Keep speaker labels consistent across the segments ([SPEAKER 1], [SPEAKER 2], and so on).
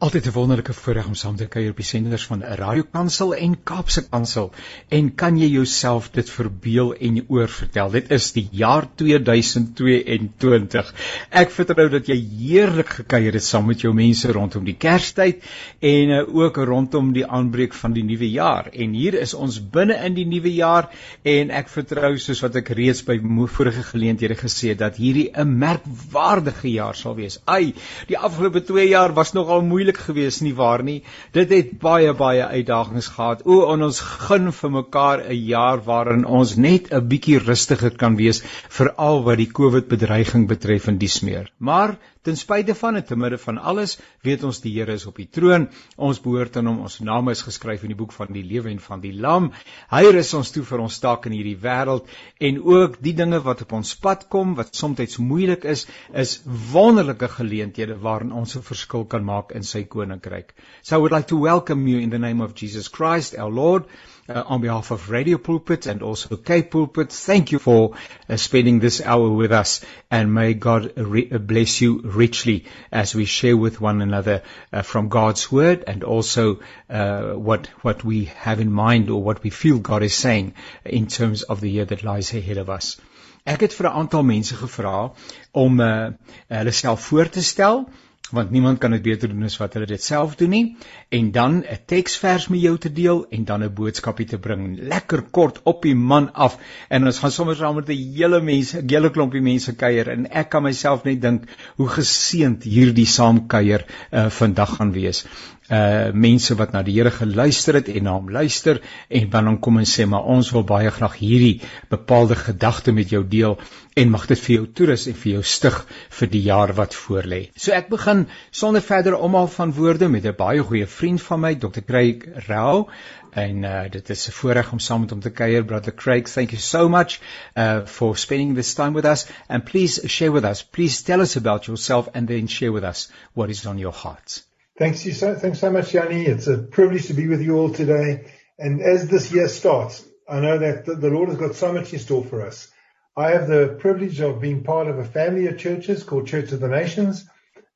[SPEAKER 1] Altyd 'n wonderlike voorreg om saam te kuier op die senders van 'n radiokansel en Kaapse Kansel. En kan jy jouself dit verbeel en oor vertel? Dit is die jaar 2022. Ek vertrou dat jy heerlik gekuier het saam met jou mense rondom die Kerstyd en uh, ook rondom die aanbreek van die nuwe jaar. En hier is ons binne in die nuwe jaar en ek vertrou soos wat ek reeds by vorige geleenthede gesê het dat hierdie 'n merkwaardige jaar sal wees. Ai, die afgelope 2 jaar was nogal moeilik moeilik geweest nie waar nie. Dit het baie baie uitdagings gehad. O, en ons gun vir mekaar 'n jaar waarin ons net 'n bietjie rustiger kan wees veral wat die COVID bedreiging betref en dies meer. Maar ten spyte van en te midde van alles, weet ons die Here is op die troon. Ons behoort aan hom. Ons name is geskryf in die boek van die lewe en van die lam. Hy rus ons toe vir ons taak in hierdie wêreld en ook die dinge wat op ons pad kom wat soms moeilik is, is wonderlike geleenthede waarin ons 'n verskil kan maak in sy koninkryk. So I would like to welcome you in the name of Jesus Christ, our Lord, uh, on behalf of Radio Pulpit and also Cape Pulpit. Thank you for uh, spending this hour with us and may God re- uh, bless you richly as we share with one another uh, from God's word and also uh, what what we have in mind or what we feel God is saying in terms of the year that lies ahead of us. Ek het vir 'n aantal mense gevra om uh, hulle self voor te stel want niemand kan dit beter doen as wat hulle dit self doen nie. En dan 'n teksvers met jou te deel en dan 'n boodskapie te bring. Lekker kort op die man af. En ons gaan sommer saam met 'n hele mense 'n hele klompie mense kuier en ek kan myself net dink hoe geseënd hierdie saamkuier uh, vandag gaan wees uh mense wat na die Here geluister het en na hom luister en dan kom en sê maar ons wil baie graag hierdie bepaalde gedagte met jou deel en mag dit vir jou toerus en vir jou stig vir die jaar wat voorlê. So ek begin sonder verdere omhaal van woorde met 'n baie goeie vriend van my Dr. Craig Rao en uh dit is 'n voorreg om saam met hom te kuier brother Craig thank you so much uh for spending this time with us and please share with us please tell us about yourself and then share with us what is on your hearts.
[SPEAKER 2] Thanks you so, thanks so much, Yanni. It's a privilege to be with you all today. And as this year starts, I know that the Lord has got so much in store for us. I have the privilege of being part of a family of churches called Church of the Nations,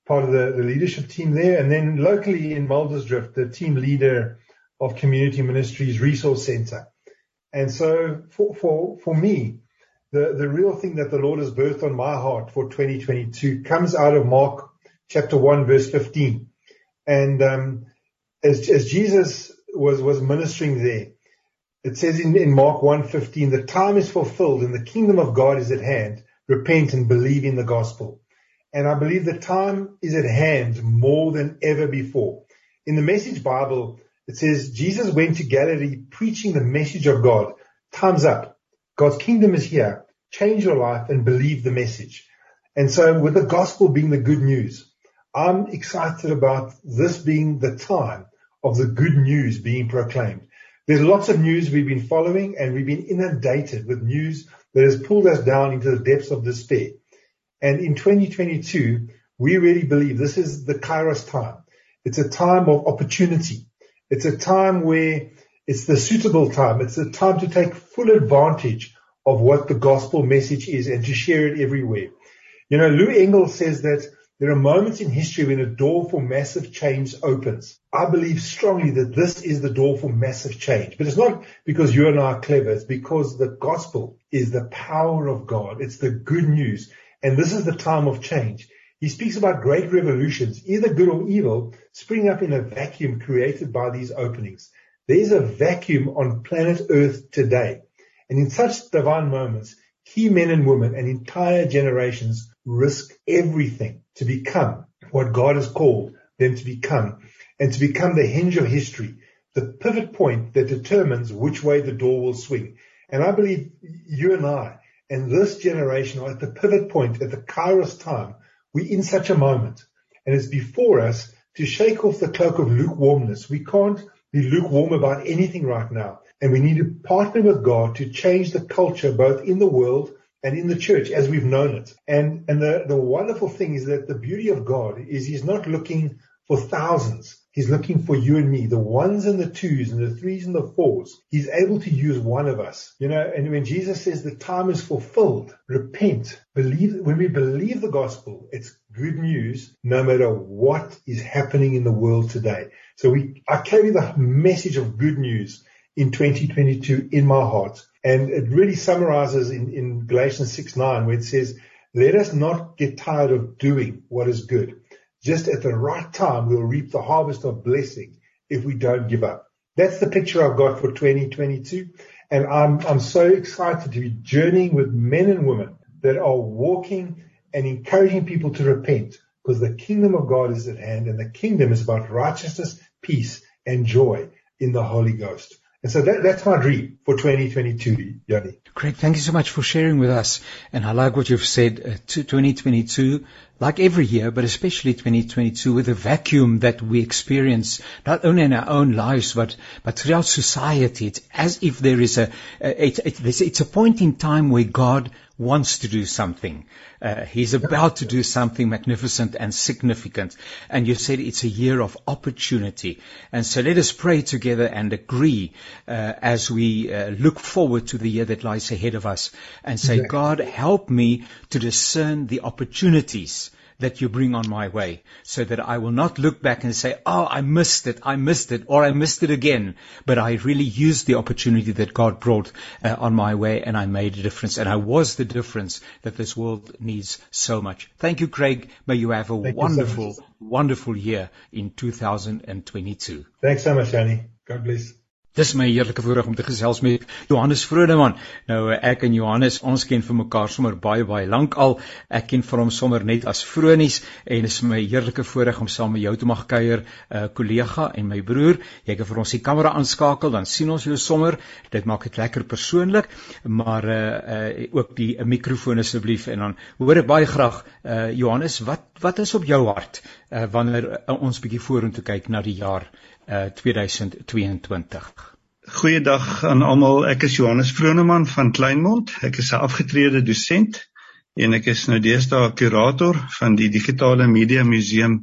[SPEAKER 2] part of the, leadership team there, and then locally in Muldersdrift, the team leader of Community Ministries Resource Center. And so for, me, the, the real thing that the Lord has birthed on my heart for 2022 comes out of Mark chapter 1 verse 15. And um, as, as Jesus was, was ministering there, it says in, in Mark 1.15, the time is fulfilled and the kingdom of God is at hand. Repent and believe in the gospel. And I believe the time is at hand more than ever before. In the message Bible, it says Jesus went to Galilee preaching the message of God. Time's up. God's kingdom is here. Change your life and believe the message. And so with the gospel being the good news, I'm excited about this being the time of the good news being proclaimed. There's lots of news we've been following and we've been inundated with news that has pulled us down into the depths of despair. And in 2022, we really believe this is the Kairos time. It's a time of opportunity. It's a time where it's the suitable time. It's a time to take full advantage of what the gospel message is and to share it everywhere. You know, Lou Engel says that there are moments in history when a door for massive change opens. I believe strongly that this is the door for massive change. But it's not because you and I are clever. It's because the gospel is the power of God. It's the good news. And this is the time of change. He speaks about great revolutions, either good or evil, spring up in a vacuum created by these openings. There is a vacuum on planet Earth today. And in such divine moments, key men and women and entire generations risk everything to become what God has called them to become and to become the hinge of history, the pivot point that determines which way the door will swing. And I believe you and I and this generation are at the pivot point at the Kairos time. We're in such a moment and it's before us to shake off the cloak of lukewarmness. We can't be lukewarm about anything right now. And we need to partner with God to change the culture both in the world and in the church as we've known it. And, and the, the wonderful thing is that the beauty of God is he's not looking for thousands. He's looking for you and me, the ones and the twos and the threes and the fours. He's able to use one of us, you know, and when Jesus says the time is fulfilled, repent, believe, when we believe the gospel, it's good news no matter what is happening in the world today. So we, I carry the message of good news in 2022 in my heart. And it really summarizes in, in Galatians 6 9, where it says, let us not get tired of doing what is good. Just at the right time, we'll reap the harvest of blessing if we don't give up. That's the picture I've got for 2022. And I'm, I'm so excited to be journeying with men and women that are walking and encouraging people to repent because the kingdom of God is at hand and the kingdom is about righteousness, peace and joy in the Holy Ghost. And so that, that's my dream for 2022, Yanni.
[SPEAKER 1] Craig, thank you so much for sharing with us. And I like what you've said, uh, 2022, like every year, but especially 2022 with the vacuum that we experience, not only in our own lives, but, but throughout society. It's as if there is a, it, it, it's a point in time where God wants to do something. Uh, he's about to do something magnificent and significant. And you said it's a year of opportunity. And so let us pray together and agree uh, as we uh, look forward to the year that lies ahead of us and say, God, help me to discern the opportunities that you bring on my way so that I will not look back and say, oh, I missed it, I missed it, or I missed it again. But I really used the opportunity that God brought uh, on my way and I made a difference. And I was the difference that this world needs so much. Thank you, Craig. May you have a Thank wonderful, so wonderful year in 2022.
[SPEAKER 2] Thanks so much, Annie. God bless.
[SPEAKER 1] Dis my heerlike voorreg om te gesels met Johannes Vrodeman. Nou ek en Johannes, ons ken vir mekaar sommer baie baie lank al. Ek ken vir hom sommer net as Vronies en dis my heerlike voorreg om saam met jou te mag kuier, 'n uh, kollega en my broer. Jy kan vir ons die kamera aanskakel, dan sien ons jou sommer. Dit maak dit lekker persoonlik, maar uh, uh ook die uh, mikrofoon asseblief en dan hoor ek baie graag uh Johannes, wat wat is op jou hart uh wanneer uh, ons bietjie vorentoe kyk na die jaar 2022.
[SPEAKER 3] Goeiedag aan almal. Ek is Johannes Vroneman van Kleinmond. Ek is 'n afgetrede dosent en ek is nou deesdae kurator van die digitale media museum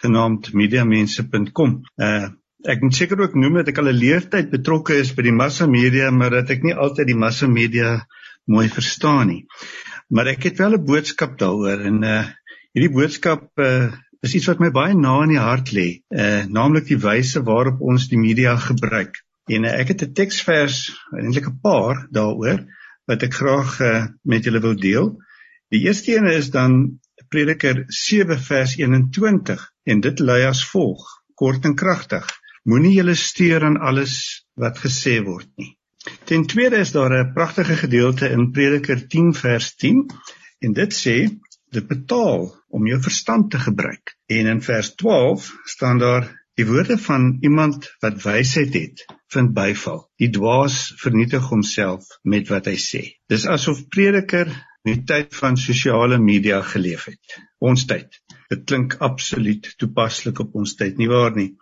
[SPEAKER 3] genaamd mediamense.com. Uh ek moet seker ook noem dat ek al 'n leertyd betrokke is by die massa media, maar dat ek nie altyd die massa media mooi verstaan nie. Maar ek het wel 'n boodskap daaroor en uh hierdie boodskap uh is iets wat my baie na in die hart lê, uh naamlik die wyse waarop ons die media gebruik. En uh, ek het 'n teksvers, eintlik 'n paar daaroor wat ek graag uh, met julle wil deel. Die eerste een is dan Prediker 7 vers 21 en dit lui as volg: Kort en kragtig. Moenie julle steur aan alles wat gesê word nie. Ten tweede is daar 'n pragtige gedeelte in Prediker 10 vers 10 en dit sê dit betaal om jou verstand te gebruik. En in vers 12 staan daar die woorde van iemand wat wysheid het, vind byval. Die dwaas vernietig homself met wat hy sê. Dis asof prediker die tyd van sosiale media geleef het. Ons tyd. Dit klink absoluut toepaslik op ons tyd, nie waar nie?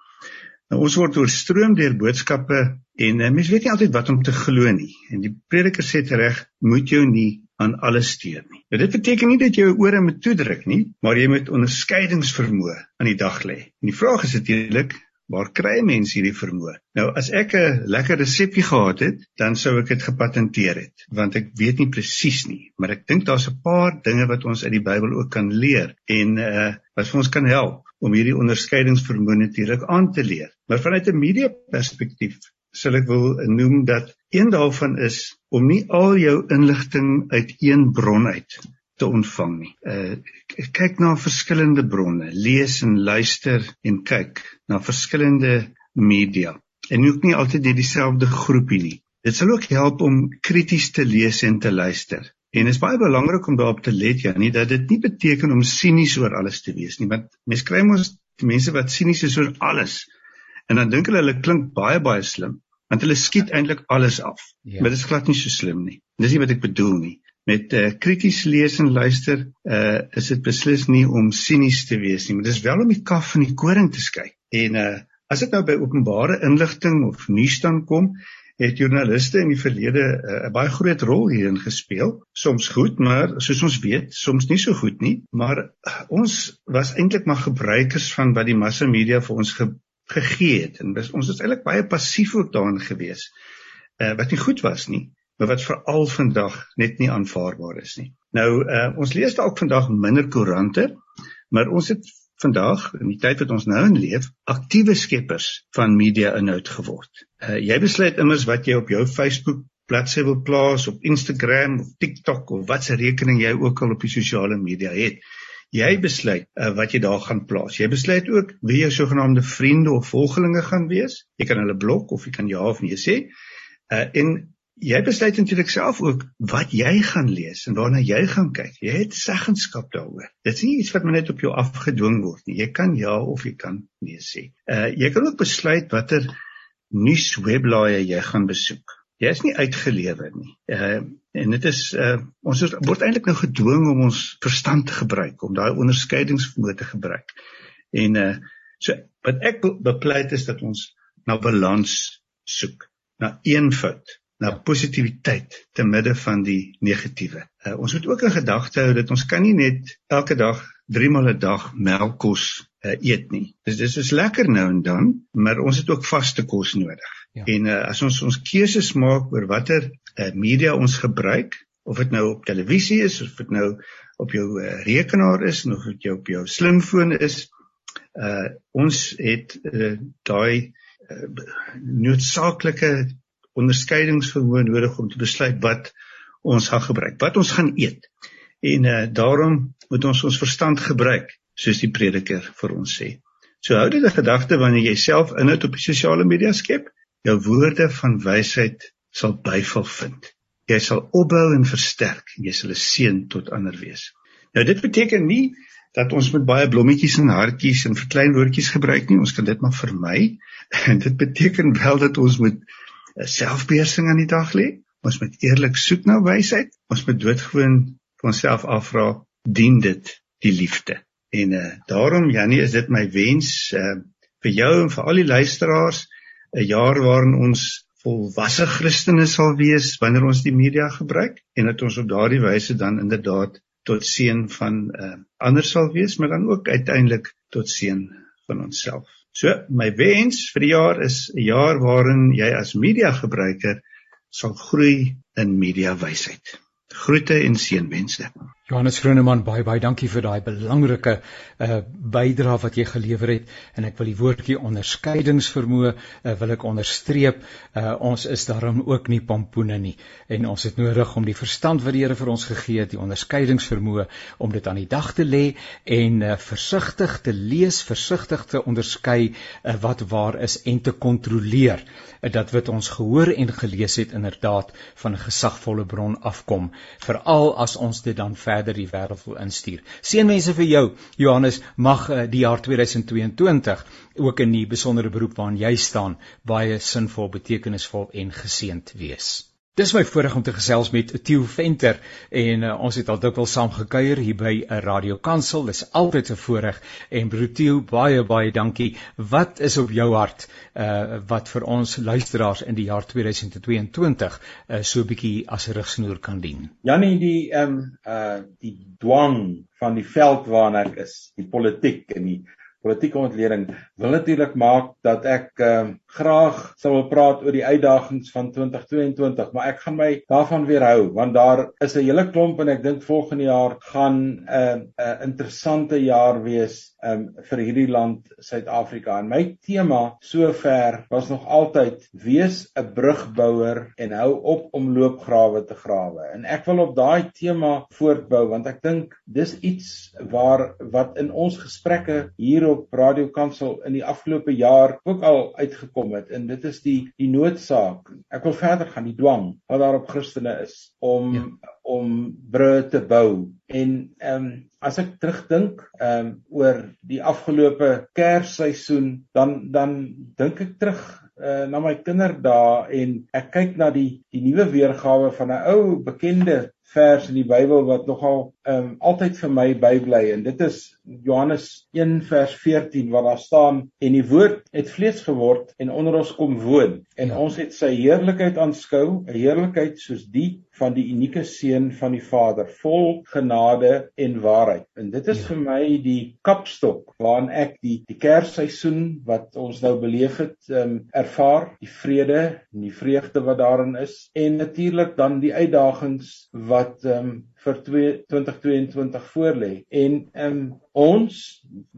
[SPEAKER 3] Nou ons word oorstroom deur boodskappe en uh, mens weet nie altyd wat om te glo nie. En die prediker sê reg, moet jou nie aan alles steur nie. Nou dit beteken nie dat jy jou ore moet toedruk nie, maar jy moet onderskeidingsvermoë aan die dag lê. En die vraag is natuurlik, waar kry mense hierdie vermoë? Nou as ek 'n lekker resepie gehad het, dan sou ek dit gepatenteer het, want ek weet nie presies nie, maar ek dink daar's 'n paar dinge wat ons uit die Bybel ook kan leer en uh wat vir ons kan help om hierdie onderskeidingsvermoë natuurlik aan te leer. Maar vanuit 'n media perspektief sal ek wil noem dat een daarvan is om nie al jou inligting uit een bron uit te ontvang nie. Uh kyk na verskillende bronne, lees en luister en kyk na verskillende media en ook nie altyd net dieselfde groepie nie. Dit sal ook help om krities te lees en te luister. En dit is baie belangrik om daarop te let ja, nie dat dit nie beteken om sinies oor alles te wees nie, want mense kry mos mense wat sinies is oor alles. En dan dink hulle hulle klink baie baie slim, want hulle skiet eintlik alles af. Ja. Maar dit is glad nie so slim nie. Dis nie wat ek bedoel nie. Met uh, krities lees en luister, uh is dit beslis nie om sinies te wees nie, maar dis wel om die kaf van die koring te skei. En uh as dit nou by openbare inligting of nuus dan kom, het joernaliste in die verlede 'n uh, baie groot rol hierin gespeel. Soms goed, maar soos ons weet, soms nie so goed nie, maar uh, ons was eintlik maar gebruikers van wat die massa media vir ons ge gegee het en dis, ons is eintlik baie passief ook daarin gewees. Uh wat nie goed was nie, maar wat veral vandag net nie aanvaarbaar is nie. Nou uh ons lees dalk vandag minder koerante, Maar ons het vandag in die tyd wat ons nou in leef, aktiewe skeppers van media inhoud geword. Uh, jy besluit immers wat jy op jou Facebook bladsy wil plaas op Instagram of TikTok of watse rekening jy ook al op die sosiale media het. Jy besluit uh, wat jy daar gaan plaas. Jy besluit ook wie jou sogenaamde vriende of volgelinge gaan wees. Jy kan hulle blok of jy kan ja of nee sê. Uh, en jy besluit natuurlik self ook wat jy gaan lees en waarna jy gaan kyk. Jy het seggenskap daaroor. Dit is nie iets wat net op jou afgedwing word nie. Jy kan ja of jy kan nee sê. Uh jy kan ook besluit watter nuuswebblaaie jy gaan besoek. Jy is nie uitgelewer nie. Uh en dit is uh ons is, word eintlik nou gedwing om ons verstand te gebruik, om daai onderskeidingsvermoë te gebruik. En uh so wat ek bepleit is dat ons na balans soek, na eenvoud na positiwiteit te midde van die negatiewe. Uh, ons moet ook in gedagte hou dat ons kan nie net elke dag 3 maal 'n dag melkkos uh, eet nie. Dis dis is lekker nou en dan, maar ons het ook vaste kos nodig. Ja. En uh, as ons ons keuses maak oor watter uh, media ons gebruik, of dit nou op televisie is of dit nou op jou uh, rekenaar is of dit jou op jou slimfoon is, uh ons het uh, daai uh, noodsaaklike onderskeidingsvermoë nodig om te besluit wat ons gaan gebruik, wat ons gaan eet. En uh daarom moet ons ons verstand gebruik, soos die prediker vir ons sê. So hou dit in gedagte wanneer jy self inhoud op die sosiale media skep, jou woorde van wysheid sal byval vind. Jy sal opbou en versterk, jy sal 'n seën tot ander wees. Nou dit beteken nie dat ons met baie blommetjies en hartjies en verklein woordjies gebruik nie, ons kan dit maar vermy. En dit beteken wel dat ons moet selfbeheersing aan die dag lê. Ons moet eerlik soek na wysheid. Ons moet doodgewoon vir onsself afvra, dien dit die liefde? En uh daarom Jannie, is dit my wens uh vir jou en vir al die luisteraars 'n jaar waarin ons volwasse Christene sal wees wanneer ons die media gebruik en dat ons op daardie wyse dan inderdaad tot seën van uh ander sal wees, maar dan ook uiteindelik tot seën van onsself. So my wens vir die jaar is 'n jaar waarin jy as media gebruiker sal groei in media wysheid. Groete en seënwense.
[SPEAKER 1] Johannes Groeneman, baie baie dankie vir daai belangrike uh bydrae wat jy gelewer het. En ek wil die woordjie onderskeidingsvermoë uh, wil ek onderstreep. Uh ons is daarom ook nie pampoene nie. En ons het nodig om die verstand wat die Here vir ons gegee het, die onderskeidingsvermoë om dit aan die dag te lê en uh versigtig te lees, versigtig te onderskei uh, wat waar is en te kontroleer uh, dat wat ons gehoor en gelees het inderdaad van 'n gesagvolle bron afkom, veral as ons dit dan verder die wêreld wil instuur. Seënwense vir jou Johannes, mag uh, die jaar 2022 ook in die besondere beroep waarin jy staan baie sinvol, betekenisvol en geseënd wees. Dis my voorreg om te gesels met Theo Venter en uh, ons het al dikwels saam gekuier hier by 'n Radio Kansel. Dis altyd 'n voorreg en broer Theo, baie baie dankie. Wat is op jou hart uh wat vir ons luisteraars in die jaar 2022 uh so 'n bietjie as 'n rigsnoer kan dien?
[SPEAKER 4] Janie, die ehm um, uh die dwang van die veld waarna ek is, die politiek en die politieke ontleding wil natuurlik maak dat ek uh, graag sou wil praat oor die uitdagings van 2022, maar ek gaan my daarvan weerhou want daar is 'n hele klomp en ek dink volgende jaar gaan 'n uh, 'n uh, interessante jaar wees um, vir hierdie land Suid-Afrika. En my tema sover was nog altyd wees 'n brugbouer en hou op om loopgrawe te grawe. En ek wil op daai tema voortbou want ek dink dis iets waar wat in ons gesprekke hier op Radio Kansel in die afgelope jaar ook al uitgekom het en dit is die die noodsaak. Ek wil verder gaan die dwang wat daar op Christene is om ja. om bru te bou. En ehm um, as ek terugdink ehm um, oor die afgelope Kersseisoen dan dan dink ek terug uh, na my kinderdae en ek kyk na die die nuwe weergawe van 'n ou bekende vers in die Bybel wat nogal ehm um, altyd vir my bybly. En dit is Johannes 1 vers 14 waar daar staan en die woord het vlees geword en onder ons kom woon. En ja. ons het sy heerlikheid aanskou 'n heerlikheid soos die van die unieke seun van die Vader vol genade en waarheid. En dit is ja. vir my die kapstok waarin ek die die kersseisoen wat ons nou beleef het um, ervaar. Die vrede en die vreugde wat daarin is. En natuurlik dan die uitdagings wat um, vir 2022 voorlê. En ehm um, ons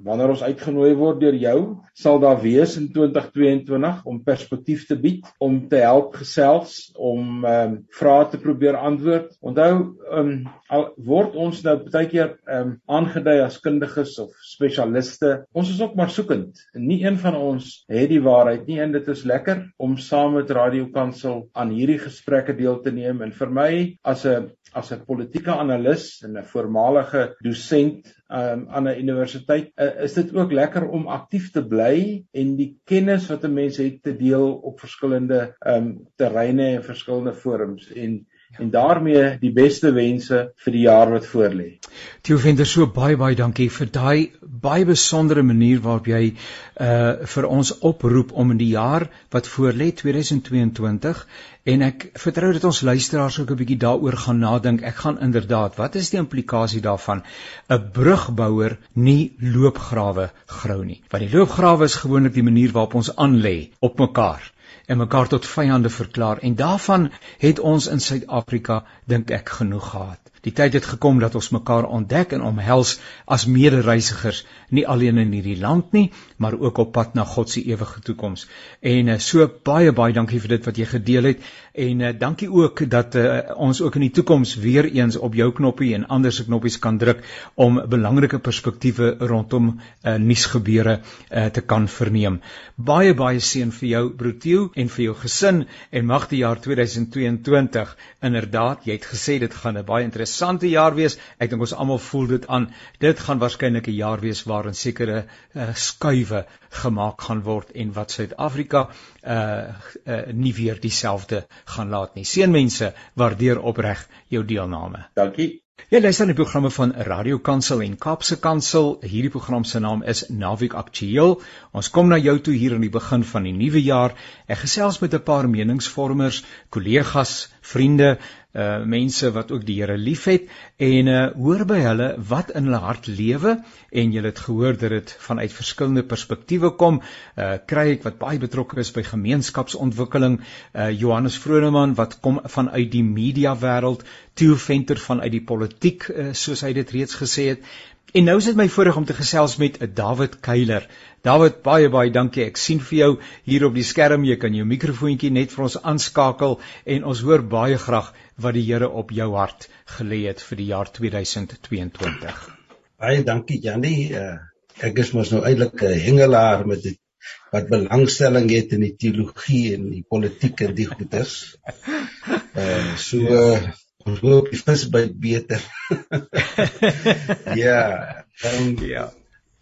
[SPEAKER 4] wanneer ons uitgenooi word deur jou, sal daar wees in 2022 om perspektief te bied, om te help gesels, om ehm um, vrae te probeer antwoord. Onthou ehm um, al word ons nou baie keer ehm um, aangedui as kundiges of spesialiste. Ons is ook maar soekend. Nie een van ons het die waarheid nie en dit is lekker om saam met Radio Kansel aan hierdie gesprekke deel te neem en vir my as 'n as 'n politieke analis en 'n voormalige dosent um, aan 'n universiteit uh, is dit ook lekker om aktief te bly en die kennis wat 'n mens het te deel op verskillende um, terreine en verskillende forums. En en daarmee die beste wense vir die jaar wat voorlê.
[SPEAKER 1] Theo Venter, so baie baie dankie vir daai baie besondere manier waarop jy uh vir ons oproep om in die jaar wat voorlê 2022 en ek vertrou dat ons luisteraars ook 'n bietjie daaroor gaan nadink. Ek gaan inderdaad, wat is die implikasie daarvan? 'n Brugbouer nie loopgrawe grou nie. Want die loopgrawe is gewoonlik die manier waarop ons aanlê op mekaar en mekaar tot vyande verklaar en daarvan het ons in Suid-Afrika dink ek genoeg gehad. Die tyd het gekom dat ons mekaar ontdek en omhels as medereisigers, nie alleen in hierdie land nie, maar ook op pad na God se ewige toekoms. En eh, so baie baie dankie vir dit wat jy gedeel het en uh, dankie ook dat uh, ons ook in die toekoms weer eens op jou knoppie en ander se knoppies kan druk om belangrike perspektiewe rondom uh, nuusgebeure uh, te kan verneem. Baie baie seën vir jou broertjie en vir jou gesin en mag die jaar 2022 inderdaad, jy het gesê dit gaan 'n baie interessante jaar wees. Ek dink ons almal voel dit aan. Dit gaan waarskynlik 'n jaar wees waarin sekere uh, skuwe gemaak gaan word en wat Suid-Afrika uh, uh nie weer dieselfde gaan laat nie. Seënmense, waardeer opreg jou deelname.
[SPEAKER 4] Dankie.
[SPEAKER 1] Jy luister na die programme van Radio Kansel en Kaapse Kansel. Hierdie program se naam is Naweek Aktueel. Ons kom na jou toe hier aan die begin van die nuwe jaar. Ek gesels met 'n paar meningsvormers, kollegas, vriende, uh mense wat ook die Here liefhet en uh hoor by hulle wat in hulle hart lewe en jy het gehoor dat dit vanuit verskillende perspektiewe kom. Uh kry ek wat baie betrokke is by gemeenskapsontwikkeling, uh Johannes Vroneman wat kom vanuit die media wêreld, Theo Venter vanuit die politiek uh, soos hy dit reeds gesê het. En nou is dit my voorreg om te gesels met 'n David Keiler. David, baie baie dankie. Ek sien vir jou hier op die skerm. Jy kan jou mikrofoontjie net vir ons aanskakel en ons hoor baie graag wat die Here op jou hart gelê het vir die jaar 2022.
[SPEAKER 5] Baie dankie Jannie. Uh, ek is mos nou eintlik 'n hengelaar met die wat belangstelling het in die teologie en die politiek en die goeters. Uh so uh, ons hoop die vis byt beter. ja, dan ja.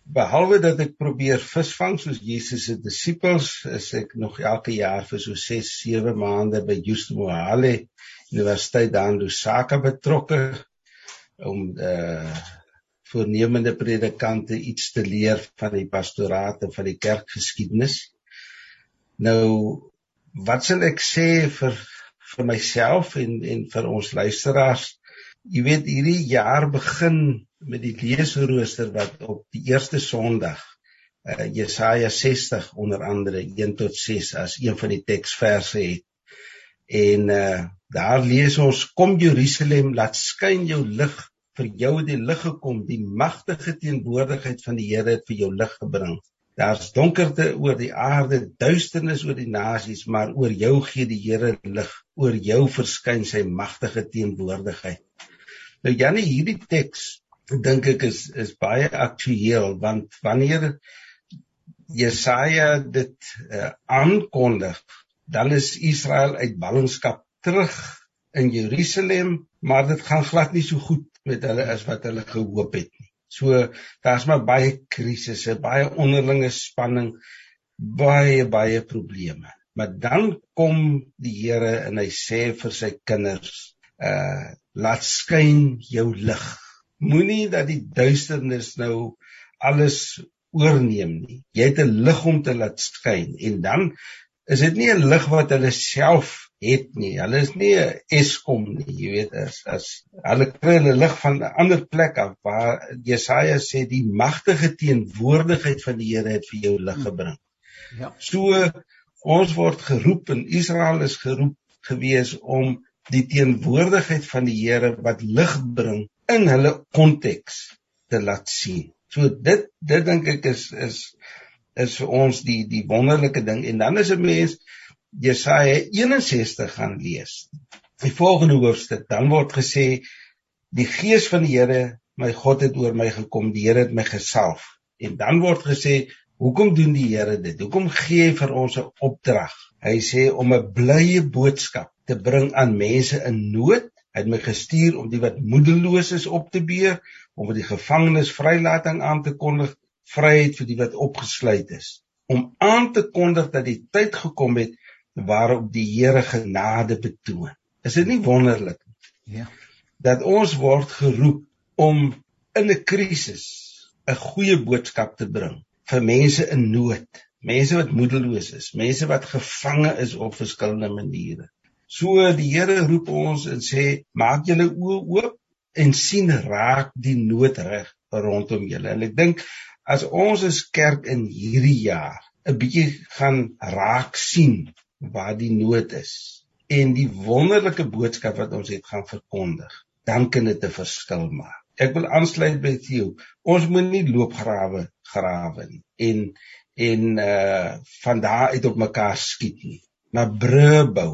[SPEAKER 5] Behalwe dat ek probeer visvang soos Jesus se disippels, is ek nog elke jaar vir so 6, 7 maande by Houston Mohale Universiteit daar in Lusaka betrokke om uh voornemende predikante iets te leer van die pastoraat en van die kerkgeskiedenis. Nou wat sal ek sê vir vir myself en en vir ons luisteraars? Jy weet hierdie jaar begin met die leesrooster wat op die eerste Sondag uh Jesaja 60 onder andere 1 tot 6 as een van die teksverse het. En uh daar lees ons kom Jerusalem laat skyn jou lig vir jou het die lig gekom die magtige teenwoordigheid van die Here het vir jou lig gebring. Daar's donkerte oor die aarde, duisternis oor die nasies, maar oor jou gee die Here lig. Oor jou verskyn sy magtige teenwoordigheid. Nou Janie, hierdie teks dink ek is is baie aktueel want wanneer Jesaja dit uh, aankondig dan is Israel uit ballingskap terug in Jerusalem, maar dit gaan glad nie so goed met hulle as wat hulle gehoop het nie. So daar's maar baie krisisse, baie onderlinge spanning, baie baie probleme. Maar dan kom die Here en hy sê vir sy kinders, uh laat skyn jou lig. Moenie dat die duisternis nou alles oorneem nie. Jy het 'n lig om te laat skyn en dan is dit nie 'n lig wat hulle self het nie. Hulle is nie 'n Eskom nie, jy weet as as hulle kry hulle lig van 'n ander plek af waar Jesaja sê die magtige teenwoordigheid van die Here het vir jou lig gebring. Ja. So ons word geroep en Israel is geroep gewees om die teenwoordigheid van die Here wat lig bring in hulle konteks te laat sien. So dit dit dink ek is is is vir ons die die wonderlike ding en dan is 'n mens Jesaja 61 gaan lees. Die volgende hoofstuk dan word gesê die gees van die Here my God het oor my gekom, die Here het my gesalf. En dan word gesê, hoekom doen die Here dit? Hoekom gee hy vir ons 'n opdrag? Hy sê om 'n blye boodskap te bring aan mense in nood. Hy het my gestuur om die wat moedeloos is op te beer, om vir die gevangenes vrylating aan te kondig, vryheid vir die wat opgesluit is, om aan te kondig dat die tyd gekom het waarop die Here genade betoon. Is dit nie wonderlik nie? Ja. Dat ons word geroep om in 'n krisis 'n goeie boodskap te bring vir mense in nood, mense wat moedeloos is, mense wat gevange is op verskillende maniere. So die Here roep ons en sê maak julle oë oop en sien raak die nood reg rondom julle. En ek dink as ons as kerk in hierdie jaar 'n bietjie gaan raak sien waar die nood is en die wonderlike boodskap wat ons het gaan verkondig, dan kan dit 'n verskil maak ek wil aansluit by Theo. Ons moet nie loopgrawe grawe nie en en uh van daar uit op mekaar skiet nie. Maar brûe bou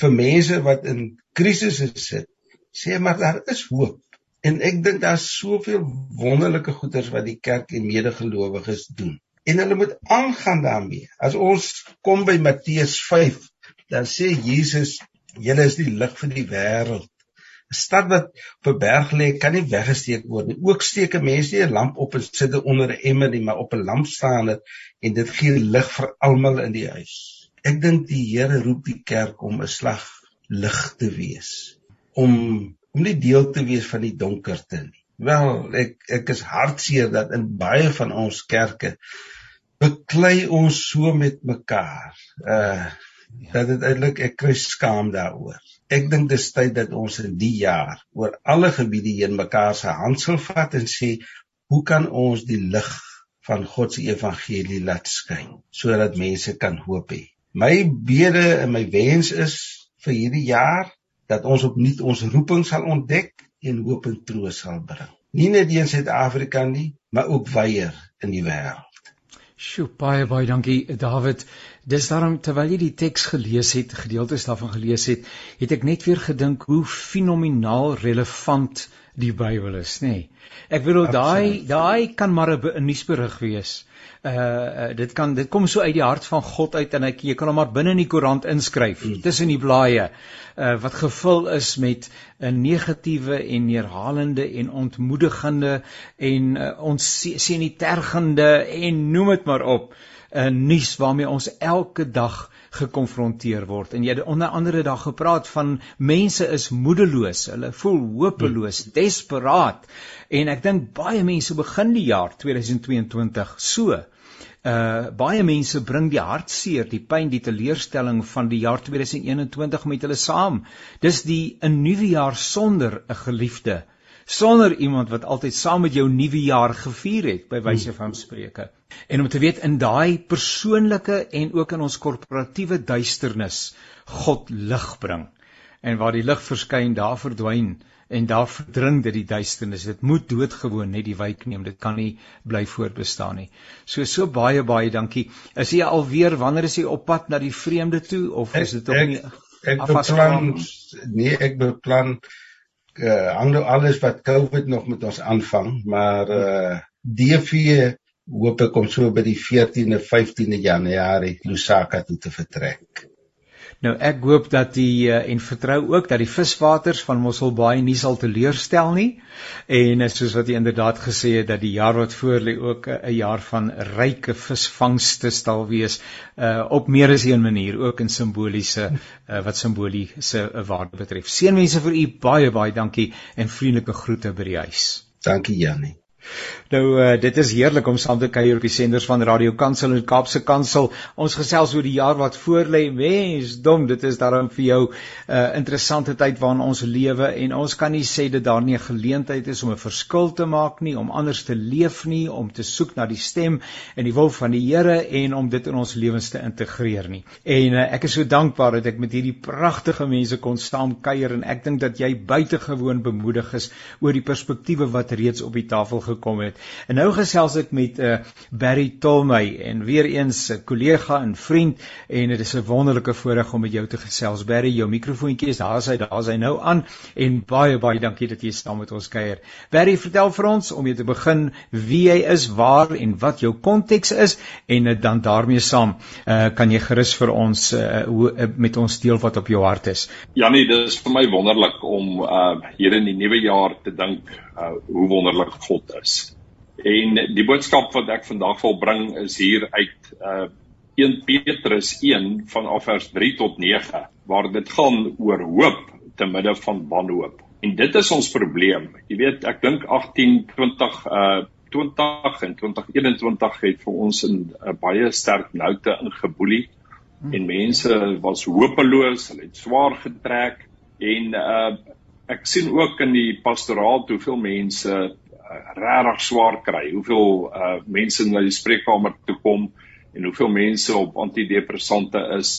[SPEAKER 5] vir mense wat in krisisse sit. Sê maar daar is hoop. En ek dink daar's soveel wonderlike goeders wat die kerk en medegelowiges doen. En hulle moet aangaan daarmee. As ons kom by Matteus 5, dan sê Jesus, julle is die lig vir die wêreld. 'n stad wat op 'n berg lê kan nie weggesteek word nie. Ook steek 'n mens nie 'n lamp op en sit dit onder 'n emmer nie, maar op 'n lampstander en dit gee lig vir almal in die huis. Ek dink die Here roep die kerk om 'n slag lig te wees, om om nie deel te wees van die donkerte nie. Wel, ek ek is hartseer dat in baie van ons kerke beklei ons so met mekaar. Uh dat dit eintlik ek kry skaam daaroor. Ek dink dis tyd dat ons in die jaar oor alle gebiede heen mekaar se hand sal vat en sê hoe kan ons die lig van God se evangelie laat skyn sodat mense kan hoop hê. My bede en my wens is vir hierdie jaar dat ons opnuut ons roeping sal ontdek en hoop en troos sal bring. Nie net in Suid-Afrika nie, maar ook wyeer in die wêreld.
[SPEAKER 1] Sjoe, baie baie dankie David. Dis daarom terwyl jy die teks gelees het, gedeeltes daarvan gelees het, het ek net weer gedink hoe fenomenaal relevant die Bybel is, nê. Nee. Ek bedoel daai daai kan maar 'n nuusberig wees. Uh, uh dit kan dit kom so uit die hart van God uit en ek jy kan hom maar binne in die koerant inskryf hmm. tussen die blaaie uh wat gevul is met 'n uh, negatiewe en neerhalende en ontmoedigende en uh, ons sien die tergende en noem dit maar op 'n uh, nuus waarmee ons elke dag gekonfronteer word en jy het onder andere daar gepraat van mense is moedeloos, hulle voel hopeloos, hmm. desperaat en ek dink baie mense begin die jaar 2022 so. Uh baie mense bring die hartseer, die pyn, die teleurstelling van die jaar 2021 met hulle saam. Dis die 'n nuwe jaar sonder 'n geliefde sonder iemand wat altyd saam met jou nuwe jaar gevier het by wyse van spreuke. En om te weet in daai persoonlike en ook in ons korporatiewe duisternis God lig bring. En waar die lig verskyn, daar verdwyn en daar verdring dit die duisternis. Dit moet doodgewoon net die wyk neem. Dit kan nie bly voortbestaan nie. So so baie baie dankie. Is jy alweer wanneer is jy op pad na die vreemde toe of is dit
[SPEAKER 5] op nie Ek beplan nee, ek beplan uh, hang nou alles wat COVID nog met ons aanvang, maar uh DV hoop ek om so by die 14de 15de Januarie Lusaka toe te vertrek.
[SPEAKER 1] Nou ek hoop dat die uh, en vertrou ook dat die viswaters van Mosselbaai nie sal teleurstel nie. En uh, soos wat jy inderdaad gesê het dat die jaar wat voor lê ook 'n uh, jaar van ryke visvangste sal wees uh, op meer as een manier, ook in simboliese uh, wat simboliese uh, waarde betref. Seënwense vir u baie baie dankie en vriendelike groete by die huis.
[SPEAKER 5] Dankie Janie.
[SPEAKER 1] Nou uh, dit is heerlik om saam te kuier op die senders van Radio Kansel en Kaapse Kansel. Ons gesels oor die jaar wat voorlê. Mens, dom, dit is daarom vir jou 'n uh, interessante tyd waarin ons lewe en ons kan nie sê dit daar nie 'n geleentheid is om 'n verskil te maak nie, om anders te leef nie, om te soek na die stem en die wil van die Here en om dit in ons lewens te integreer nie. En uh, ek is so dankbaar dat ek met hierdie pragtige mense kon staan kuier en ek dink dat jy buitengewoon bemoedig is oor die perspektiewe wat reeds op die tafel gekom het. En nou gesels ek met uh, Barry Tolmey en weer eens 'n kollega en vriend en dit is 'n wonderlike voorreg om met jou te gesels. Barry, jou mikrofoontjie is daar, sy daar, sy nou aan en baie baie dankie dat jy saam met ons kuier. Barry, vertel vir ons om jy te begin wie jy is, waar en wat jou konteks is en uh, dan daarmee saam uh, kan jy gerus vir ons uh, hoe, uh, met ons deel wat op jou hart is.
[SPEAKER 6] Janie, dit is vir my wonderlik om uh, hier in die nuwe jaar te dink uh, hoe wonderlik God is. En die boodskap wat ek vandag wil bring is hier uit uh 1 Petrus 1 van vers 3 tot 9 waar dit gaan oor hoop te midde van wanhoop. En dit is ons probleem. Jy weet, ek dink 18 20 uh 20 en 2021 het vir ons in 'n uh, baie sterk noute ingeboelie en mense was hopeloos, hulle het swaar getrek en uh ek sien ook in die pastoraat hoeveel mense uh, regtig swaar kry. Hoeveel uh mense na die spreekkamer toe kom en hoeveel mense op antidepressante is.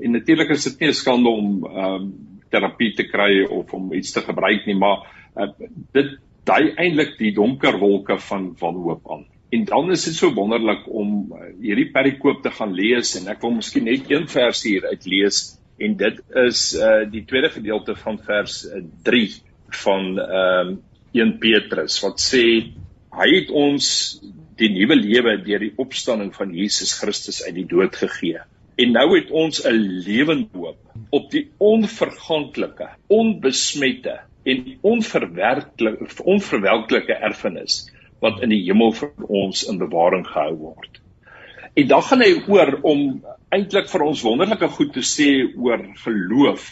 [SPEAKER 6] En natuurlik is dit nie 'n skande om um terapie te kry of om iets te gebruik nie, maar uh, dit dui eintlik die donker wolke van wanhoop aan. En dan is dit so wonderlik om hierdie perikoop te gaan lees en ek wil miskien net een vers hier uit lees en dit is uh die tweede gedeelte van vers 3 van ehm um, 1 Petrus wat sê hy het ons die nuwe lewe deur die opstanding van Jesus Christus uit die dood gegee. En nou het ons 'n lewende hoop op die onverganklike, onbesmette en onverwerklike onverwelklike erfenis wat in die hemel vir ons in bewaring gehou word. En dan gaan hy oor om eintlik vir ons wonderlike goed te sê oor geloof.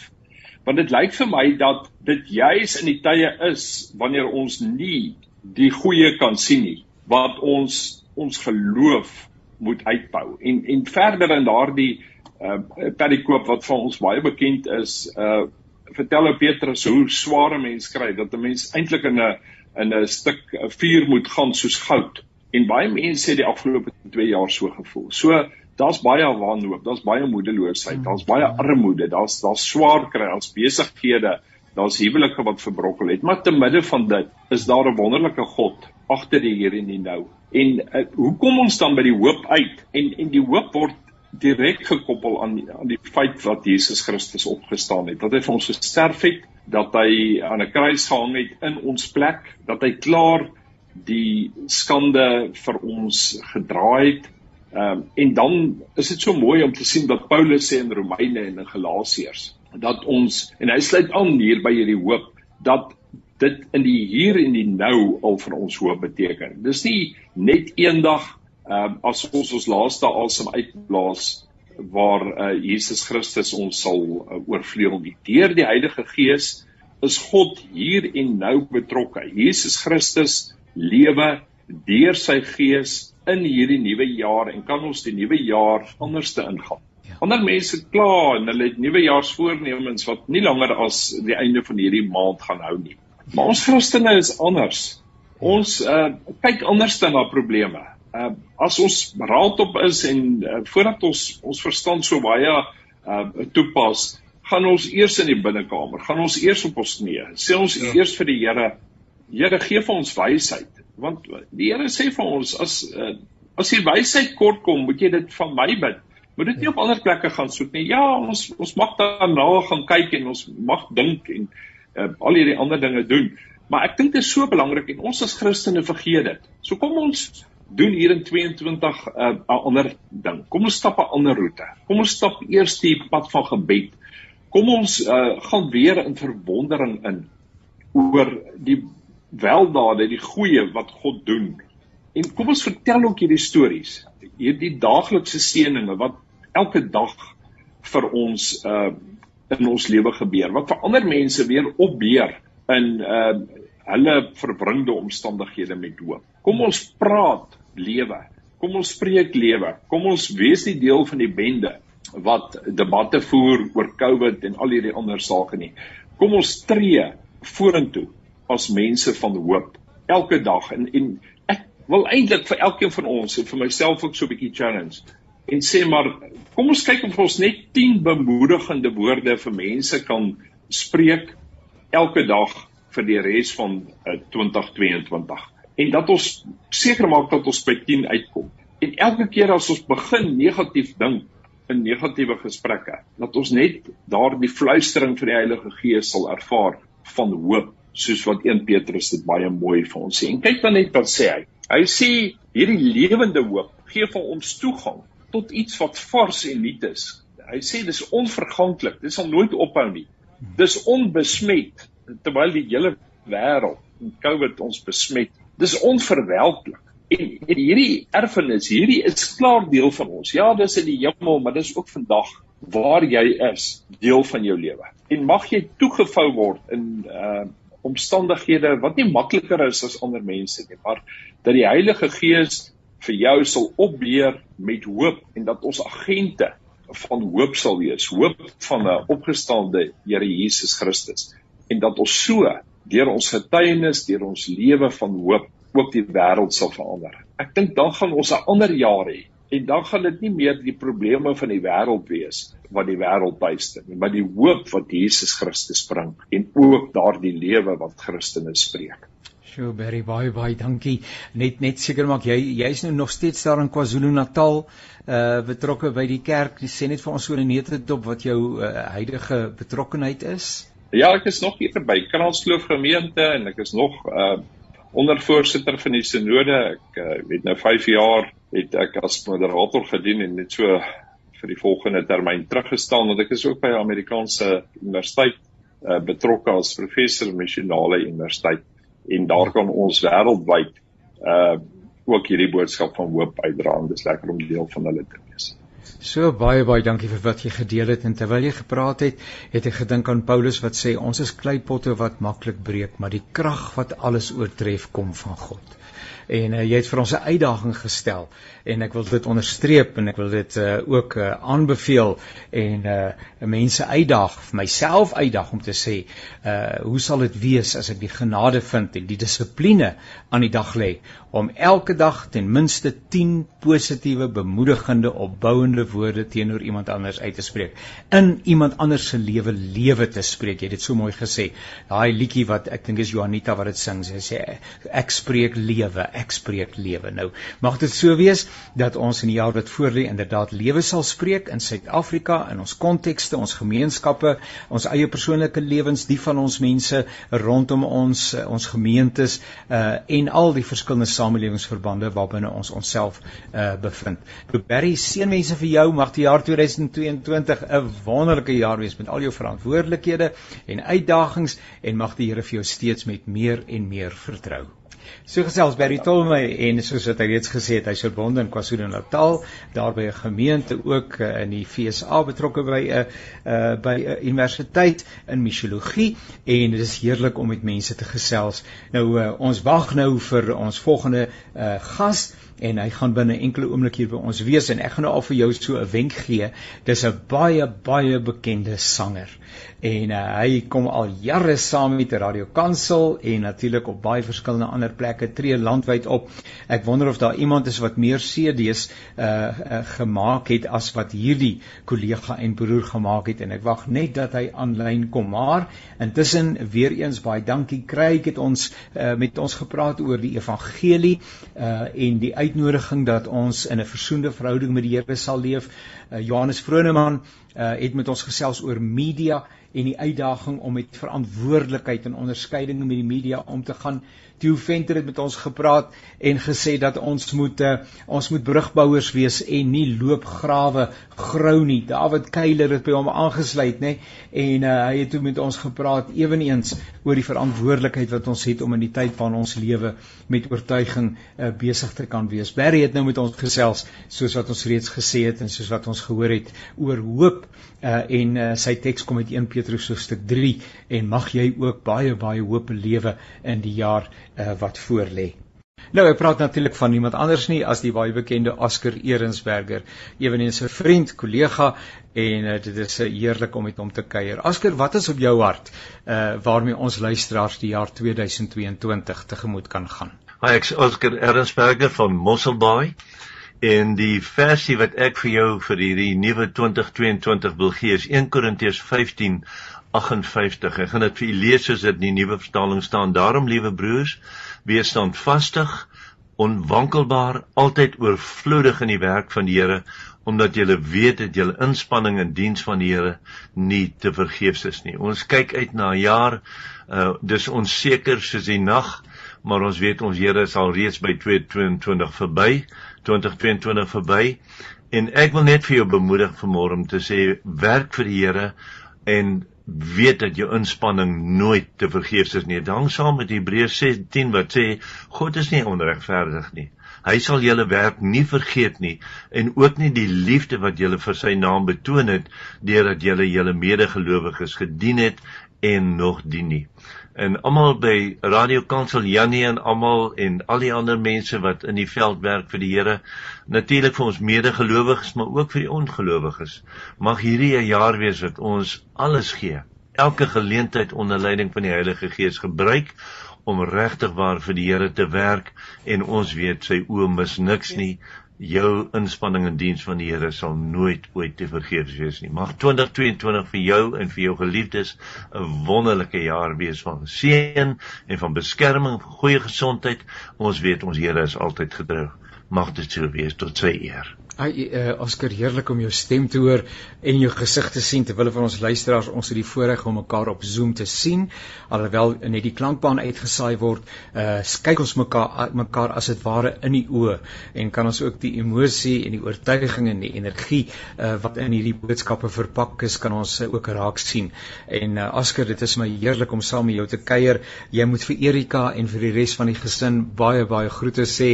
[SPEAKER 6] Want dit lyk vir my dat dit juis in die tye is wanneer ons nie die goeie kan sien nie wat ons ons geloof moet uitbou. En en verder in daardie uh, perikoop wat vir ons baie bekend is uh vertel ou Petrus hoe swaar 'n mens kry dat 'n mens eintlik in 'n in 'n stuk vuur moet gaan soos goud en baie mense het die afgelope 2 jaar so gevoel so daar's baie wanhoop, daar's baie moedeloosheid, mm. daar's baie armoede, daar's daar's swaar kry, daar's besighede, daar's huwelike wat verbrokkel het. Maar te midde van dit is daar 'n wonderlike God agter die hier en die nou. En uh, hoe kom ons dan by die hoop uit? En en die hoop word direk gekoppel aan aan die feit dat Jesus Christus opgestaan het. Dat hy vir ons gesterf het, dat hy aan 'n kruis gehang het in ons plek, dat hy klaar die skande vir ons gedra het Ehm um, en dan is dit so mooi om te sien wat Paulus sê in Romeine en in Galasiërs dat ons en hy sluit aan hier by hierdie hoop dat dit in die hier en die nou al vir ons hoop beteken. Dis nie net eendag ehm um, as ons ons laaste asem uitblaas waar uh, Jesus Christus ons sal uh, oorvleuel nie. Deur die Heilige Gees is God hier en nou betrokke. Jesus Christus lewe deur sy Gees in hierdie nuwe jaar en kan ons die nuwe jaar anders te ingaan. Ja. Ander mense kla en hulle het nuwejaarsvoornemens wat nie langer as die einde van hierdie maand gaan hou nie. Maar ons Christene is anders. Ons uh, kyk anders na probleme. Uh, as ons raadop is en uh, voordat ons ons verstand so baie uh, toepas, gaan ons eers in die binnekamer, gaan ons eers op ons knieë. Sê ons ja. eers vir die Here, Here gee vir ons wysheid want die Here sê vir ons as uh, as jy wysheid kort kom, moet jy dit van my bid. Moet dit nie op ander plekke gaan soek nie. Ja, ons ons mag daarna gaan kyk en ons mag dink en uh, al hierdie ander dinge doen. Maar ek dink dit is so belangrik en ons as Christene vergeet dit. So kom ons doen hier in 22 'n uh, ander ding. Kom ons stap 'n ander roete. Kom ons stap eers die pad van gebed. Kom ons uh, gaan weer in verwondering in oor die weldade, die goeie wat God doen. En kom ons vertel ook hierdie stories, hierdie daaglikse seëninge wat elke dag vir ons uh in ons lewe gebeur. Wat vir ander mense weer opbeer in uh hulle verbringde omstandighede met hoop. Kom ons praat lewe. Kom ons spreek lewe. Kom ons wees nie deel van die bende wat debatte voer oor COVID en al hierdie ander sake nie. Kom ons tree vorentoe as mense van hoop elke dag. En en ek wil eintlik vir elkeen van ons en vir myself ook so 'n bietjie challenge en sê maar kom ons kyk of ons net 10 bemoedigende woorde vir mense kan spreek elke dag vir die res van uh, 2022 en dat ons seker maak dat ons by 10 uitkom. En elke keer as ons begin negatief dink in negatiewe gesprekke, dat ons net daardie fluistering van die Heilige Gees sal ervaar van hoop, soos wat 1 Petrus dit baie mooi vir ons sê. En kyk dan net wat sê hy. Hy sê hierdie lewende hoop gee vir ons toegang tot iets wat vars en nuut is. Hy sê dis onverganklik, dit sal nooit ophou nie. Dis onbesmet terwyl die hele wêreld met COVID ons besmet. Dis onverwelklik. En, en hierdie erfenis, hierdie is klaar deel van ons. Ja, dis in die hemel, maar dis ook vandag waar jy is, deel van jou lewe. En mag jy toegevou word in uh omstandighede wat nie makliker is as ander mense nie, maar dat die Heilige Gees vir jou sal opleer met hoop en dat ons agente van hoop sal wees, hoop van 'n opgestande Here Jesus Christus en dat ons so deur ons getuienis, deur ons lewe van hoop ook die wêreld sal verander. Ek dink dan gaan ons 'n ander jaar hê en dan gaan dit nie meer die probleme van die wêreld wees wat die wêreld byste nie, maar die hoop wat Jesus Christus bring en ook daardie lewe wat Christene spreek.
[SPEAKER 1] Sjoe, baie baie baie dankie. Net net seker maak jy jy's nou nog steeds daar in KwaZulu-Natal uh betrokke by die kerk. Jy sê net vir ons so 'n nette dop wat jou uh, huidige betrokkenheid is.
[SPEAKER 6] Ja, ek is nog hier by Kranskloof gemeente en ek is nog uh ondervoorsitter van die sinode. Ek uh, het nou 5 jaar het ek as moderator gedien en net so vir die volgende termyn teruggestaan want ek is ook by Amerikaanse Universiteit uh, betrokke as professor missionale universiteit en daar kan ons wêreldwyd uh ook hierdie boodskap van hoop uitdra en dis lekker om deel van hulle te wees.
[SPEAKER 1] So baie baie dankie vir wat jy gedeel het en terwyl jy gepraat het, het ek gedink aan Paulus wat sê ons is kleipotte wat maklik breek, maar die krag wat alles oortref kom van God. En uh, jy het vir ons 'n uitdaging gestel en ek wil dit onderstreep en ek wil dit uh, ook uh, aanbeveel en uh, mense uitdaag myself uitdaag om te sê uh, hoe sal dit wees as ek die genade vind en die dissipline aan die dag lê om elke dag ten minste 10 positiewe bemoedigende opbouende woorde teenoor iemand anders uit te spreek. In iemand anders se lewe lewe te spreek. Jy het dit so mooi gesê. Daai liedjie wat ek dink is Juanita wat dit sing sy sê ek spreek lewe ek spreek lewe. Nou, mag dit so wees dat ons in die jaar wat voorlê inderdaad lewe sal spreek in Suid-Afrika in ons kontekste, ons gemeenskappe, ons eie persoonlike lewens, die van ons mense rondom ons, eh, ons gemeentes uh en al die verskillende samelewingsverbande waarbinne ons onsself uh bevind. Barry, seënwense vir jou. Mag die jaar 2022 'n wonderlike jaar wees met al jou verantwoordelikhede en uitdagings en mag die Here vir jou steeds met meer en meer vertrou. So gesels Barry Tolme en soos wat hy reeds gesê het, hy's verbonde in KwaZulu-Natal, daar by 'n gemeente ook uh, in die FSA betrokke by 'n uh, by 'n uh, universiteit in misiologie en dit is heerlik om met mense te gesels. Nou uh, ons wag nou vir ons volgende uh, gas en hy gaan binne enkele oomblik hier by ons wees en ek gaan nou al vir jou so 'n wenk gee. Dis 'n baie baie bekende sanger. En uh, hy kom al jare saam met die Radio Kansel en natuurlik op baie verskillende ander plekke tree landwyd op. Ek wonder of daar iemand is wat meer CD's uh, uh gemaak het as wat hierdie kollega en broer gemaak het en ek wag net dat hy aanlyn kom. Maar intussen weer eens baie dankie kry ek het ons uh, met ons gepraat oor die evangelie uh en die uitnodiging dat ons in 'n versoende verhouding met die Here sal leef. Uh, Johannes Vroneman uh, het met ons gesels oor media en die uitdaging om met verantwoordelikheid en onderskeiding met die media om te gaan. Theo Venter het met ons gepraat en gesê dat ons moet uh, ons moet brugbouers wees en nie loopgrawe grou nie. David Keiler het by hom aangesluit, nê? En uh, hy het toe met ons gepraat ewenigs oor die verantwoordelikheid wat ons het om in die tyd van ons lewe met oortuiging uh, besig te kan wees. Barry het nou met ons gesels soos wat ons reeds gesê het en soos wat ons gehoor het oor hoop uh, en uh, sy teks kom uit 1 Petrus hoofstuk 3 en mag jy ook baie baie hoop lewe in die jaar uh, wat voorlê. Nou ek praat natuurlik van niemand anders nie as die baie bekende Oscar Erensberger, eweneens 'n vriend, kollega en uh, dit is uh, heerlik om met hom te kuier. Oscar, wat is op jou hart uh waarmee ons luisteraars die jaar 2022 tegemoet kan gaan?
[SPEAKER 7] Hi, ek is Oscar Erensberger van Mosselbaai. En die versie wat ek vir jou vir hierdie nuwe 2022 wil gee is 1 Korintiërs 15:58. Ek gaan dit vir u lees soos dit in die nuwe vertaling staan. Daarom, liewe broers, wees standvastig, onwankelbaar, altyd oorvloedig in die werk van die Here, omdat julle weet dat julle inspanning in diens van die Here nie te vergeefs is nie. Ons kyk uit na 'n jaar, uh dis onseker soos die nag, maar ons weet ons Here is al reeds by 2022 verby, 2022 verby. En ek wil net vir jou bemoedig vanmôre om te sê werk vir die Here en weet dat jou inspanning nooit te vergeefs is nie. Dit hang saam met Hebreërs 16 wat sê God is nie onregverdig nie. Hy sal julle werk nie vergeet nie en ook nie die liefde wat julle vir sy naam betoon het deurdat julle julle medegelowiges gedien het en nog dien nie en almal by Radio Kansel Janie en almal en al die ander mense wat in die veld werk vir die Here natuurlik vir ons medegelowiges maar ook vir die ongelowiges mag hierdie 'n jaar wees wat ons alles gee. Elke geleentheid onder leiding van die Heilige Gees gebruik om regtig waar vir die Here te werk en ons weet sy oë mis niks nie jou inspanning in diens van die Here sal nooit ooit te vergeefs wees nie. Mag 2022 vir jou en vir jou geliefdes 'n wonderlike jaar wees van seën en van beskerming, goeie gesondheid. Ons weet ons Here is altyd getrou. Mag dit so wees tot sy eer.
[SPEAKER 1] Ai uh, Oscar heerlik om jou stem te hoor en jou gesig te sien terwyl van ons luisteraars. Ons het die voorreg om mekaar op Zoom te sien alhoewel net die klankbaan uitgesaai word uh kyk ons mekaar mekaar as dit ware in die oë en kan ons ook die emosie en die oortuiging en die energie uh wat in hierdie boodskappe verpak is kan ons uh, ook raak sien. En uh, Oscar dit is my heerlik om saam met jou te kuier. Jy moet vir Erika en vir die res van die gesin baie baie groete sê.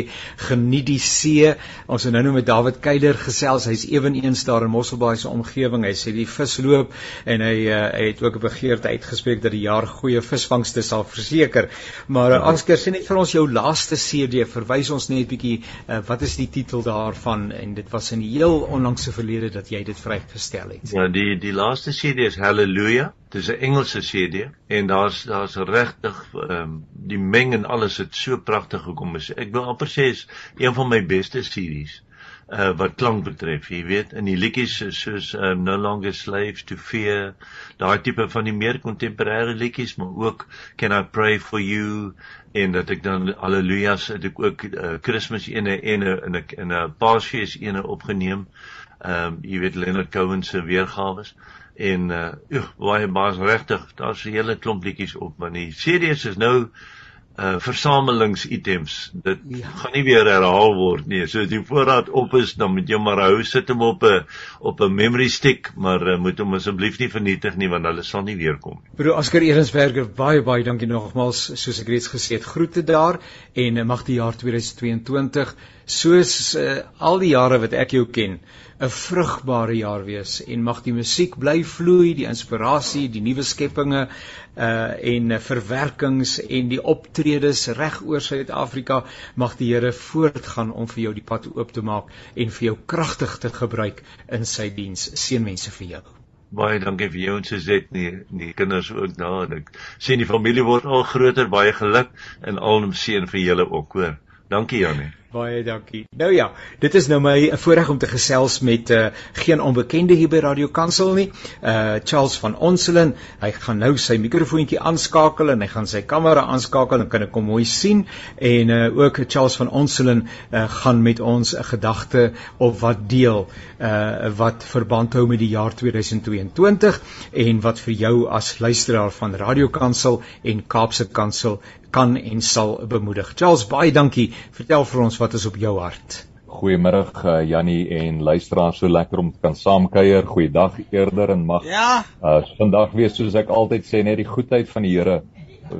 [SPEAKER 1] Geniet die see. Ons het nou nou met David Keiler gesels. Hy's ewenigs daar in Mosselbaai se omgewing. Hy sê die visloop en hy uh, hy het ook 'n begeerte uitgespreek dat die jaar goeie visvangste sal verseker. Maar uh, Anskeer sê net vir ons jou laaste CD, verwys ons net bietjie uh, wat is die titel daarvan en dit was in die heel onlangse verlede dat jy dit vrygestel het.
[SPEAKER 7] Ja, die die laaste CD is Hallelujah. Dit is 'n Engelse CD en daar's daar's regtig ehm um, die meng en alles het so pragtig gekom. Ek wil amper sê is een van my beste series uh, wat klank betref, jy weet, in die liedjies soos um, No Longer Slaves to Fear, daai tipe van die meer kontemporêre liedjies, maar ook Can I Pray for You en dat ek dan Hallelujahs het ek ook uh, Kersfees ene en in 'n in 'n Paasfees ene opgeneem. Ehm um, jy weet Leonard Cohen se weergawe en uh baie baie regtig daar's 'n hele klomp liedjies op maar die CD's is nou uh versamelingsitems. Dit ja. gaan nie weer herhaal word nie. So as die voorraad op is, dan moet jy maar hou sit hom op 'n op 'n memory stick, maar uh, moet hom asseblief nie vernietig nie want hulle sal nie weer kom nie.
[SPEAKER 1] Broer Oscar Erensberger, baie baie dankie nogmaals soos ek reeds gesê het. Groete daar en uh, mag die jaar 2022 soos uh, al die jare wat ek jou ken 'n vrugbare jaar wees en mag die musiek bly vloei, die inspirasie, die nuwe skepinge uh en verwerkings en die optredes reg oor Suid-Afrika mag die Here voortgaan om vir jou die pad oop te maak en vir jou kragtig te gebruik in sy diens. Seënwense vir jou.
[SPEAKER 7] Baie dankie vir jou en Suzette nie die kinders ook daar en ek sien die familie word al groter, baie geluk en alom seën vir julle ook, hoor. Dankie Janie.
[SPEAKER 1] Baie dankie. Nou ja, dit is nou my voorreg om te gesels met uh, geen onbekende hier by Radio Kansel nie. Uh Charles van Onselen, hy gaan nou sy mikrofoontjie aanskakel en hy gaan sy kamera aanskakel en kan ek hom mooi sien en uh ook Charles van Onselen uh gaan met ons 'n gedagte op wat deel uh wat verband hou met die jaar 2022 en wat vir jou as luisteraar van Radio Kansel en Kaapse Kansel kan en sal bemoedig. Charles, baie dankie. Vertel vir ons wat is op jou hart.
[SPEAKER 8] Goeiemôre uh, Jannie en luisteraars, so lekker om te kan saamkuier. Goeiedag eerder en mag.
[SPEAKER 1] Ja.
[SPEAKER 8] Uh vandag weer soos ek altyd sê net die goedheid van die Here.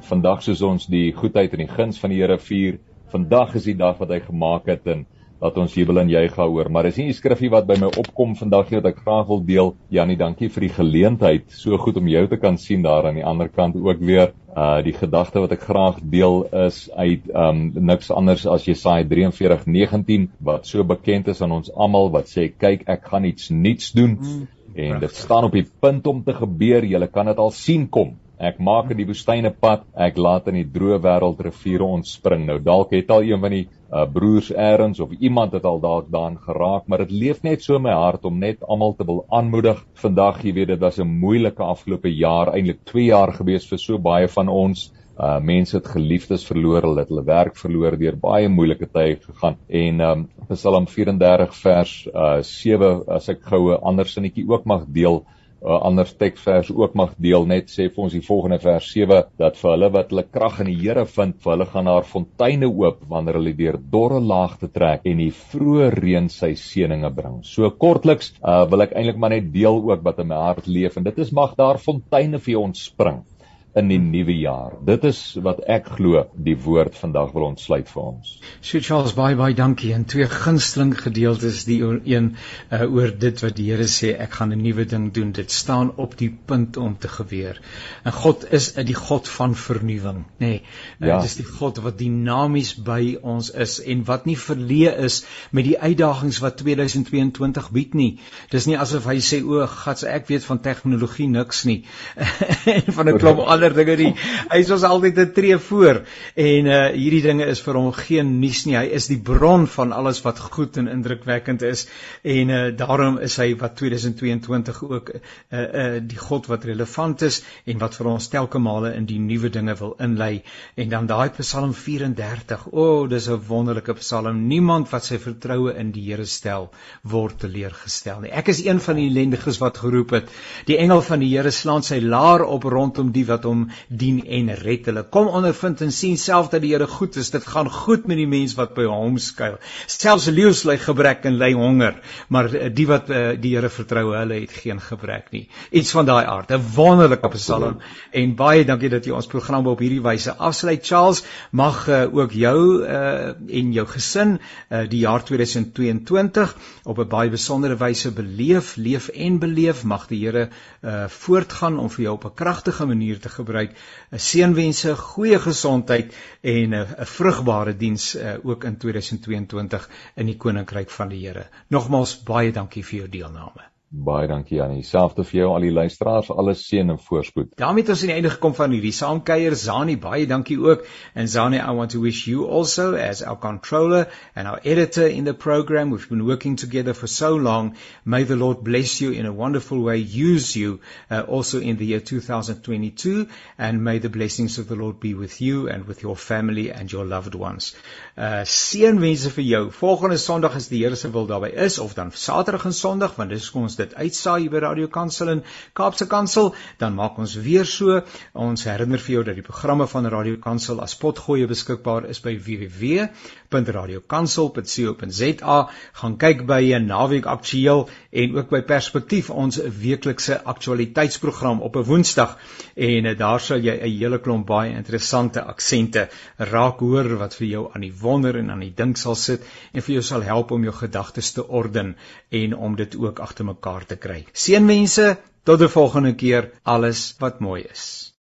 [SPEAKER 8] Vandag soos ons die goedheid en die guns van die Here vier. Vandag is die dag wat hy gemaak het en dat ons jubel en juig oor. Maar dis nie 'n skriffie wat by my opkom vandag nie wat ek graag wil deel. Janie, dankie vir die geleentheid. So goed om jou te kan sien daar aan die ander kant ook weer. Uh die gedagte wat ek graag deel is uit um niks anders as Jesaja 43:19 wat so bekend is aan ons almal wat sê kyk ek gaan iets nuuts doen. Mm, en dit staan op die punt om te gebeur. Jy kan dit al sien kom. Ek maak in die woestyne pad, ek laat in die droë wêreld riviere ontspring. Nou dalk het al een van die uh, broers eers of iemand het al dalk daarin geraak, maar dit leef net so in my hart om net almal te wil aanmoedig. Vandag, jy weet, dit was 'n moeilike afgelope jaar, eintlik 2 jaar gewees vir so baie van ons. Uh mense het geliefdes verloor, hulle het hulle werk verloor deur baie moeilike tye gegaan. En um Psalm 34 vers uh 7 as ek goue ander sinnetjie ook mag deel, uh, ander teksvers ook mag deel net sê vir ons die volgende vers 7 dat vir hulle wat hulle krag in die Here vind, vir hulle gaan daar fonteine oop wanneer hulle deur dorre laagte trek en die vroeë reën sy seëninge bring. So kortliks uh, wil ek eintlik maar net deel ook wat in my hart leef en dit is mag daar fonteine vir jou ontspring in die nuwe jaar. Dit is wat ek glo die woord vandag wil ontsluit vir ons.
[SPEAKER 1] So Charles baie baie dankie. En twee gunsteling gedeeltes die een uh, oor dit wat die Here sê ek gaan 'n nuwe ding doen. Dit staan op die punt om te gebeur. En God is 'n die God van vernuwing, nê. Nee, uh, ja. Dit is die God wat dinamies by ons is en wat nie verleë is met die uitdagings wat 2022 bied nie. Dis nie asof hy sê o, gats ek weet van tegnologie niks nie. en van 'n klomp ander dinge nie. Hy is ons altyd 'n tree voor en uh hierdie dinge is vir hom geen nuus nie. Hy is die bron van alles wat goed en indrukwekkend is en uh daarom is hy wat 2022 ook uh uh die God wat relevant is en wat vir ons telke male in die nuwe dinge wil inlei. En dan daai Psalm 34. O, oh, dis 'n wonderlike Psalm. Niemand wat sy vertroue in die Here stel, word teleurgestel nie. Ek is een van die ellendiges wat geroep het. Die engel van die Here slaan sy laar op rondom die wat hom dien en red hulle. Kom ondervind en sien self dat die Here goed is. Dit gaan goed met die mens wat by hom skuil. Selfs leeu's ly gebrek en ly honger, maar eh, die wat uh, die Here vertrou, hulle het geen gebrek nie. Iets van daai aard. 'n Wonderlike Psalm en baie dankie dat jy ons program op hierdie wyse afsluit. Charles, mag uh, ook jou uh, en jou gesin uh, die jaar 2022 op 'n baie besondere wyse beleef, leef en beleef. Mag die Here uh, voortgaan om vir jou op 'n kragtige manier te gebruik. 'n Seënwense, goeie gesondheid en 'n vrugbare diens uh, ook in 2022 in die koninkryk van die Here. Nogmaals baie dankie vir jou deelname.
[SPEAKER 8] Baie dankie Janie. Selfs vir jou al die luisteraars, alles seën en voorspoed.
[SPEAKER 1] daarmee het ons aan die einde gekom van hierdie saamkuier. Zani, baie dankie ook. And Zani, I want to wish you also as our controller and our editor in the program. We've been working together for so long. May the Lord bless you in a wonderful way, use you uh, also in the year 2022 and may the blessings of the Lord be with you and with your family and your loved ones. Uh seënwense vir jou. Volgende Sondag is die Here se wil daarby is of dan Saterdag en Sondag want dis ons dit uitsaai by Radio Kansel en Kaapse Kansel, dan maak ons weer so. Ons herinner vir jou dat die programme van Radio Kansel as potgoeie beskikbaar is by www.radiokansel.co.za. Gaan kyk by naweek aktueel en ook by Perspektief ons weeklikse aktualiteitsprogram op 'n Woensdag en uh, daar sal jy 'n hele klomp baie interessante aksente raak hoor wat vir jou aan die wonder en aan die dink sal sit en vir jou sal help om jou gedagtes te orden en om dit ook agter mekaar te kry. Seënwense tot 'n volgende keer alles wat mooi is.